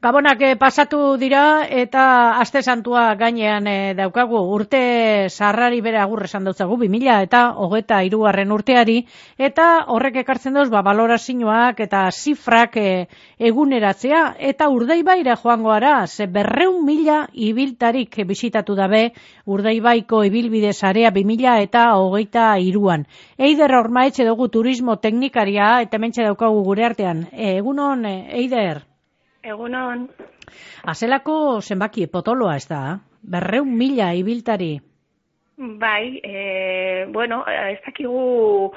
Gabonak eh, pasatu dira eta aste santua gainean eh, daukagu urte sarrari bere agur esan dautzagu 2000 eta hogeta irugarren urteari eta horrek ekartzen dauz ba, balorazioak eta zifrak eh, eguneratzea eta urdeibaira joango ara ze berreun mila ibiltarik bisitatu dabe urdeibaiko ibilbide sarea 2000 eta hogeita iruan. Eider ormaetxe dugu turismo teknikaria eta mentxe daukagu gure artean. egunon, Eider? Egunon. Azelako zenbaki potoloa ez da, berreun mila ibiltari. Bai, e, bueno, ez dakigu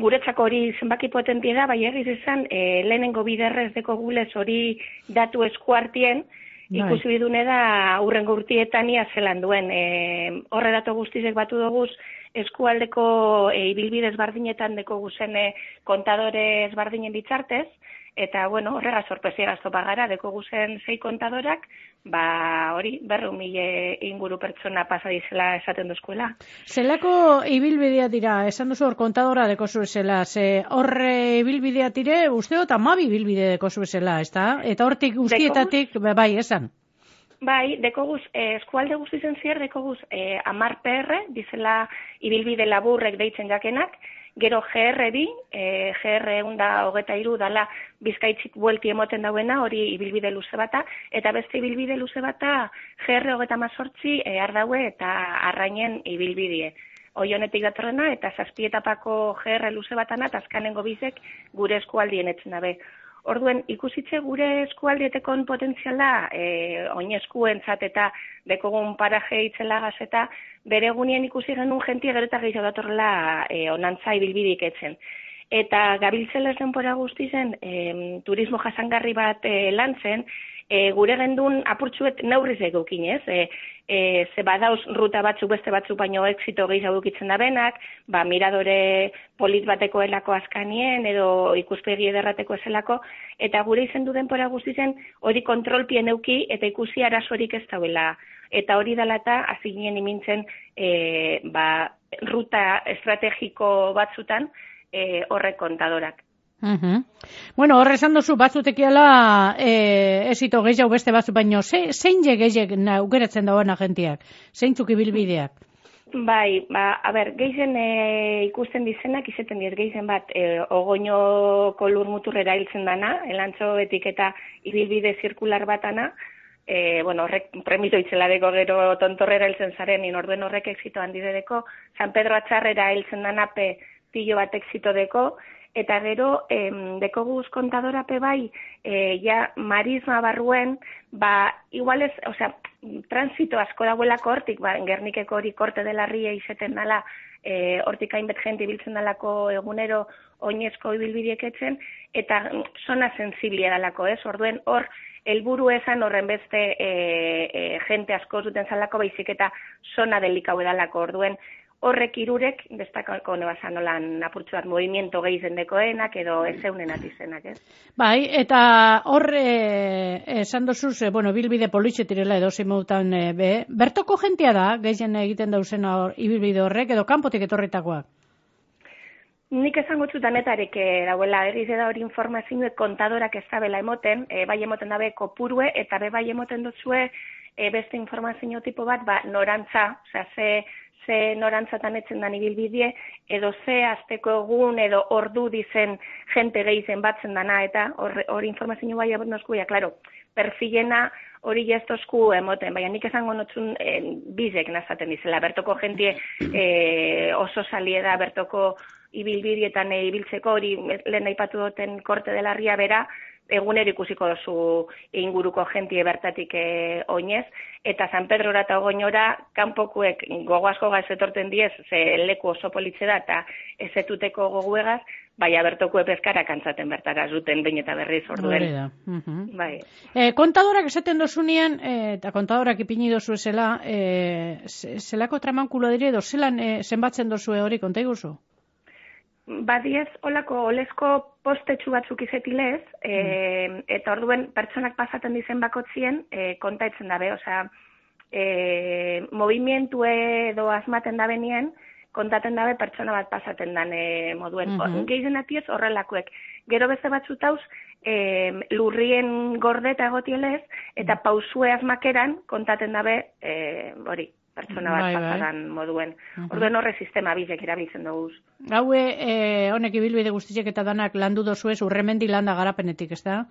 guretzako hori zenbaki potentia da, bai egiz izan, e, lehenengo biderrez deko gulez hori datu eskuartien, bai. ikusi bidune da urrengo urtietan ia zelan duen. E, horre datu guztizek batu doguz, eskualdeko e, ibilbidez bardinetan deko guzen kontadore ezbardinen bitzartez, eta bueno, horrega sorpresiera zopa gara, deko guzen zei kontadorak, ba hori, berru mile inguru pertsona pasa dizela esaten duzkuela. Zelako ibilbidea dira, esan duzu hor kontadora deko zuezela, ze horre ibilbidea tire, usteo eta mabi ibilbide deko zuezela, ez da? Eta hortik guztietatik, bai, esan? Bai, dekoguz, eh, eskualde guztizen zier, dekoguz eh, amar PR, dizela ibilbide laburrek deitzen jakenak, Gero GR bi, e, GR eunda hogeta iru dala bizkaitzik buelti emoten dauena, hori ibilbide luze bata, eta beste ibilbide luze bata GR hogeta mazortzi e, ardaue eta arrainen ibilbidie. Hoi honetik datorrena eta zazpietapako GR luze batana, eta azkanengo bizek gure eskualdien etzen dabe. Orduen, ikusitze gure eskualdietekon potentziala, e, oin eskuentzat eta dekogun paraje itzelagaz eta bere egunien ikusi genuen jentia gero eta gehiago datorrela e, onantza ibilbidik etzen. Eta gabiltzela denpora guztizen, e, turismo jasangarri bat e, lan zen, e, gure gendun apurtxuet neurriz egokin, ez? E, e, ze badauz ruta batzu beste batzu baino exito gehiago egitzen da benak, ba, miradore polit bateko elako askanien, edo ikuspegi ederrateko ezelako, eta gure izen du denpora guztizen hori kontrolpien euki eta ikusi arazorik ez dauela. Eta hori dela eta azinien imintzen e, ba, ruta estrategiko batzutan e, horrek kontadorak. Uh Bueno, horre esan duzu batzutekiala e, esito gehiago beste batzu, baino ze, zein je gehiago aukeratzen dagoen agentiak? Zein txuki bilbideak? Bai, ba, a ber, geizen e, ikusten dizenak, izeten diez geizen bat, e, ogoinoko lur muturrera hiltzen dana, elantzo etiketa ibilbide zirkular batana, e, bueno, horrek premito itzela deko gero tontorrera hiltzen zaren, in orduen horrek exito handi deko, San Pedro Atxarrera hiltzen dana pe pilo bat exito deko, eta gero em, dekoguz kontadora pe bai e, ja marisma barruen ba igual es, o sea, transito asko dagoelako hortik, ba, gernikeko hori korte dela rie izeten dala, e, hortik hainbet jente ibiltzen dalako egunero oinezko ibilbidiek etzen, eta zona sensiblia dalako, ez? Orduen hor, helburu esan horren beste e, e, jente asko zuten zalako, baizik eta zona delikau edalako, orduen, horrek irurek, bestakako nebasan nolan apurtzu bat movimiento gehizen dekoenak edo ez zeunen atizenak, ez? Bai, eta horre esan dozu, ze, bueno, bilbide politxetirela edo zimautan e, be, bertoko jentia da, gehien egiten dauzen hor, ibilbide horrek, edo kanpotik etorritakoak? Nik esango txutan etarek e, dauela egiz da hori informazioek kontadorak ez dabela emoten, e, bai emoten dabe kopurue, eta be bai emoten duzue e, beste informazio tipo bat, ba, norantza, oza, ze ze norantzatan etzen dan ibilbidie, edo ze azteko egun, edo ordu dizen jente gehizen batzen dana, eta hori informazio bai abot nosku, ja, klaro, perfilena hori jaztosku emoten, baina nik esango notzun e, bizek nazaten dizela, bertoko jentie e, oso salieda, bertoko ibilbidietan e, ibiltzeko, hori lehen aipatu duten korte delarria bera, eguner ikusiko duzu inguruko jentie bertatik e, oinez, eta San Pedro eta Ogoinora kanpokuek gogo asko gaz etorten diez, ze leku oso politze da, eta ezetuteko goguegaz, bai abertoko epezkara kantzaten bertara zuten bain eta berriz orduen. Uh bai. e, kontadorak esaten dozunean, e, eta kontadorak ipini dozu esela, e, zelako tramankulo dire, edo zelan e, zenbatzen dozu hori, konta iguzu? Badiez olako olesko postetxu batzuk izetilez, e, mm. eta orduen pertsonak pasaten dizen bakotzien e, kontaitzen dabe, osea, e, movimentu edo asmaten da benien, kontaten dabe pertsona bat pasaten dan e, moduen. Mm -hmm. Gehizen atiez horrelakoek. Gero beste batzutauz, e, lurrien gordeta egotielez, eta Mm. pausue asmakeran kontaten dabe, e, hori, pertsona bat Bai, bai. pasadan moduen. Mhm. Orduen horre sistema bizek erabiltzen dugu. Gaue, eh, honek ibilbide guztiek eta danak landu dozuez urremendi landa garapenetik, ez da?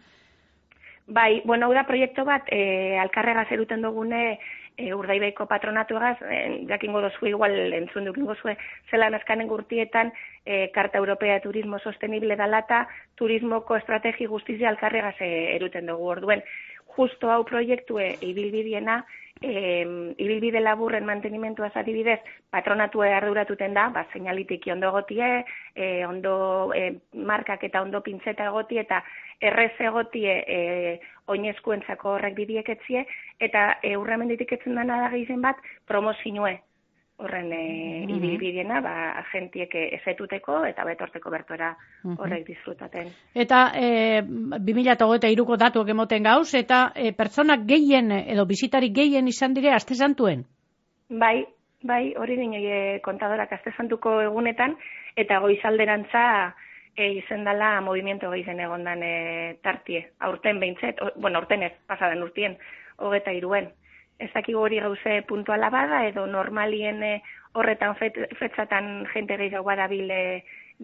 Bai, bueno, hau da proiektu bat, e, alkarrega zeruten dugune e, urdaibaiko patronatuagaz, e, jakingo dozu igual entzun dukingo zue, zelan azkanen gurtietan e, Karta Europea Turismo Sostenible dalata, turismoko estrategi guztizia alkarregaz e, eruten dugu orduen. Justo hau proiektue ibilbidiena, e, ibilbide laburren mantenimentua adibidez, patronatue arduratuten da, ba, seinalitiki ondo gotie, e, ondo e, markak eta ondo pintzeta egoti, eta errez egotie e, oinezkuentzako horrek bidieketzie, eta e, urremenditik etzen dana da gehien bat, promozinue horren e, Mhm. ibilbidiena, ba, agentiek ezetuteko eta betorteko bertora Mhm. horrek disfrutaten. Eta e, 2008ko datuak emoten gauz, eta e, pertsonak gehien edo bizitarik gehien izan dire aste santuen. Bai, bai, hori dinoi e, kontadorak azte santuko egunetan, eta goizalderantza e, izen dela movimiento gehizen egondan e, tartie. Aurten behintzet, o, bueno, aurten ez, pasadan urtien, hogeta iruen. Ez dakigu hori gauze puntuala bada, edo normalien e, horretan fet, fetzatan jente gehiago badabil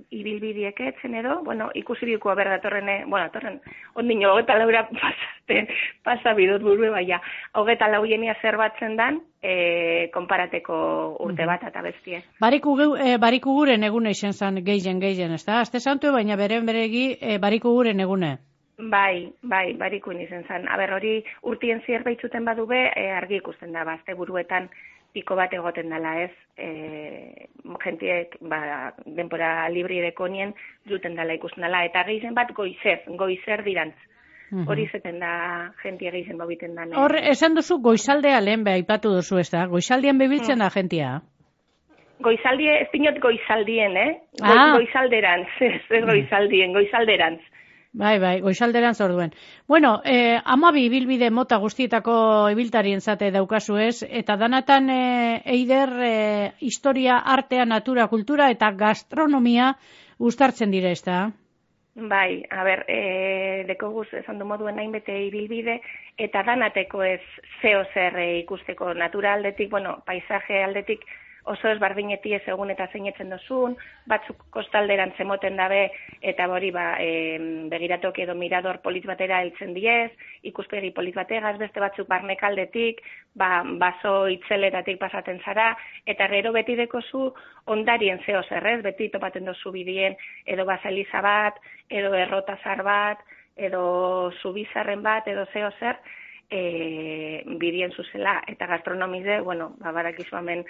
ibilbidiek etzen edo, bueno, ikusi biko ber datorren, e, bueno, datorren, ondino, hogeta laura pasaten, pasa bidot burue baina, hogeta lauyenia zer batzen dan, e, konparateko urte bat eta bestie. Bariku, e, bariku guren egune izan zen gehien gehien, ez da? Aste santue, baina beren beregi e, bariku guren egune. Bai, bai, barikuin izen zen. Aber, hori urtien zier baitzuten badube, e, argi ikusten da, bazte buruetan piko bat egoten dela ez, e, jentiek, ba, denpora libri dekonien, juten dela ikusten dela, eta gehien bat goizer, goizer dirantz. Mhm. Hori zeten da jentia gehien babiten eh. Hor, esan duzu goizaldea lehen be aipatu duzu, ez da? Goizaldian bebiltzen da jentia. Goizaldie, ez pinot goizaldien, eh? Go, Ah. Goizalderantz, ez, ez goizaldien, goizalderantz. Bai, bai, goizalderan zorduen. Bueno, eh, amabi ibilbide mota guztietako ibiltarien zate daukazu ez, eta danatan eh, eider eh, historia, artea, natura, kultura eta gastronomia uztartzen dire ez da? Bai, a ber, e, deko guz, esan du moduen hainbete ibilbide, eta danateko ez zeo zer e, ikusteko natura aldetik, bueno, paisaje aldetik, oso ez bardineti ez egun eta zeinetzen dozun, batzuk kostalderan zemoten dabe, eta hori ba, e, begiratok edo mirador polit batera heltzen diez, ikuspegi polit bategaz, beste batzuk barnekaldetik, ba, baso itzeletatik pasaten zara, eta gero beti dekozu ondarien zeo zerrez, beti topaten dozu bidien, edo baseliza bat, edo errotazar bat, edo zubizarren bat, edo zeo zer, e, bidien zuzela, eta gastronomize, bueno, ba, badakizu hemen,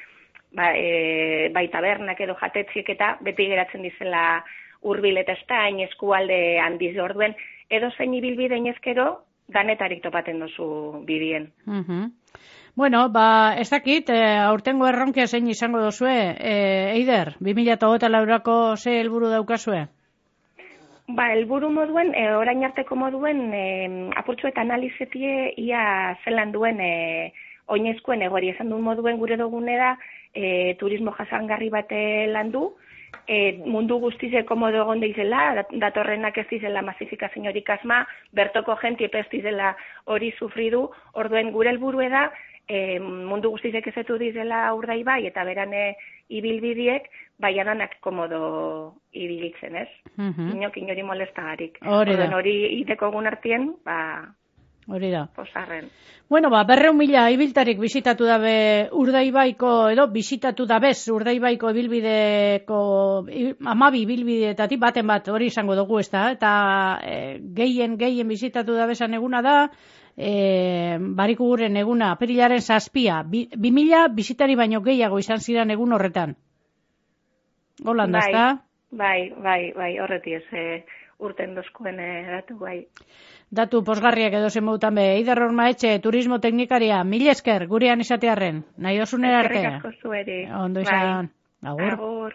ba, e, bai tabernak edo jatetziek eta beti geratzen dizela hurbil eta estain eskualde handiz orduen, edo zein ibilbide inezkero, danetarik topaten dozu bidien. Mhm. Bueno, ba, ez dakit, eh, aurtengo erronkia zein izango dozue, eh, Eider, 2008 laurako ze helburu daukazue? Ba, helburu moduen, e, orain arteko moduen, e, apurtxo eta analizetie ia zelan duen e, oinezkoen egori esan duen moduen gure dugune da e, turismo jasangarri bate landu, e, mundu guztize komodo egon deizela, dat- datorrenak ez dizela masifikazio hori kasma, bertoko jenti ez dizela hori sufridu, orduen gure helburue da, e, mundu guztizek ezetu dizela urdai bai, eta berane ibilbidiek, bai adanak komodo ibilitzen, ez? Mhm. Inok inori molestagarik. Hori da. Hori iteko egun artien, ba, Hori da. posarren. Bueno, ba, berreun mila ibiltarik bisitatu dabe urdaibaiko, edo bisitatu dabez urdaibaiko ibilbideko, amabi ibilbideetatik baten bat hori izango dugu ez da, eta e, gehien, gehien bisitatu dabezan eguna da, e, bariku guren eguna, apirilaren zazpia, bi, bi mila bisitari baino gehiago izan ziren egun horretan. Holanda, bai, ezta? bai, bai, bai, horreti ez, e, urten dozkuen e, datu bai. Datu posgarriak edo zenbautan be, Eider Hormaetxe, turismo teknikaria, mil esker, gurean izatearren, nahi dosunera arte. Eskerrik asko zueri. Ondo Bai. izan, agur. Agur.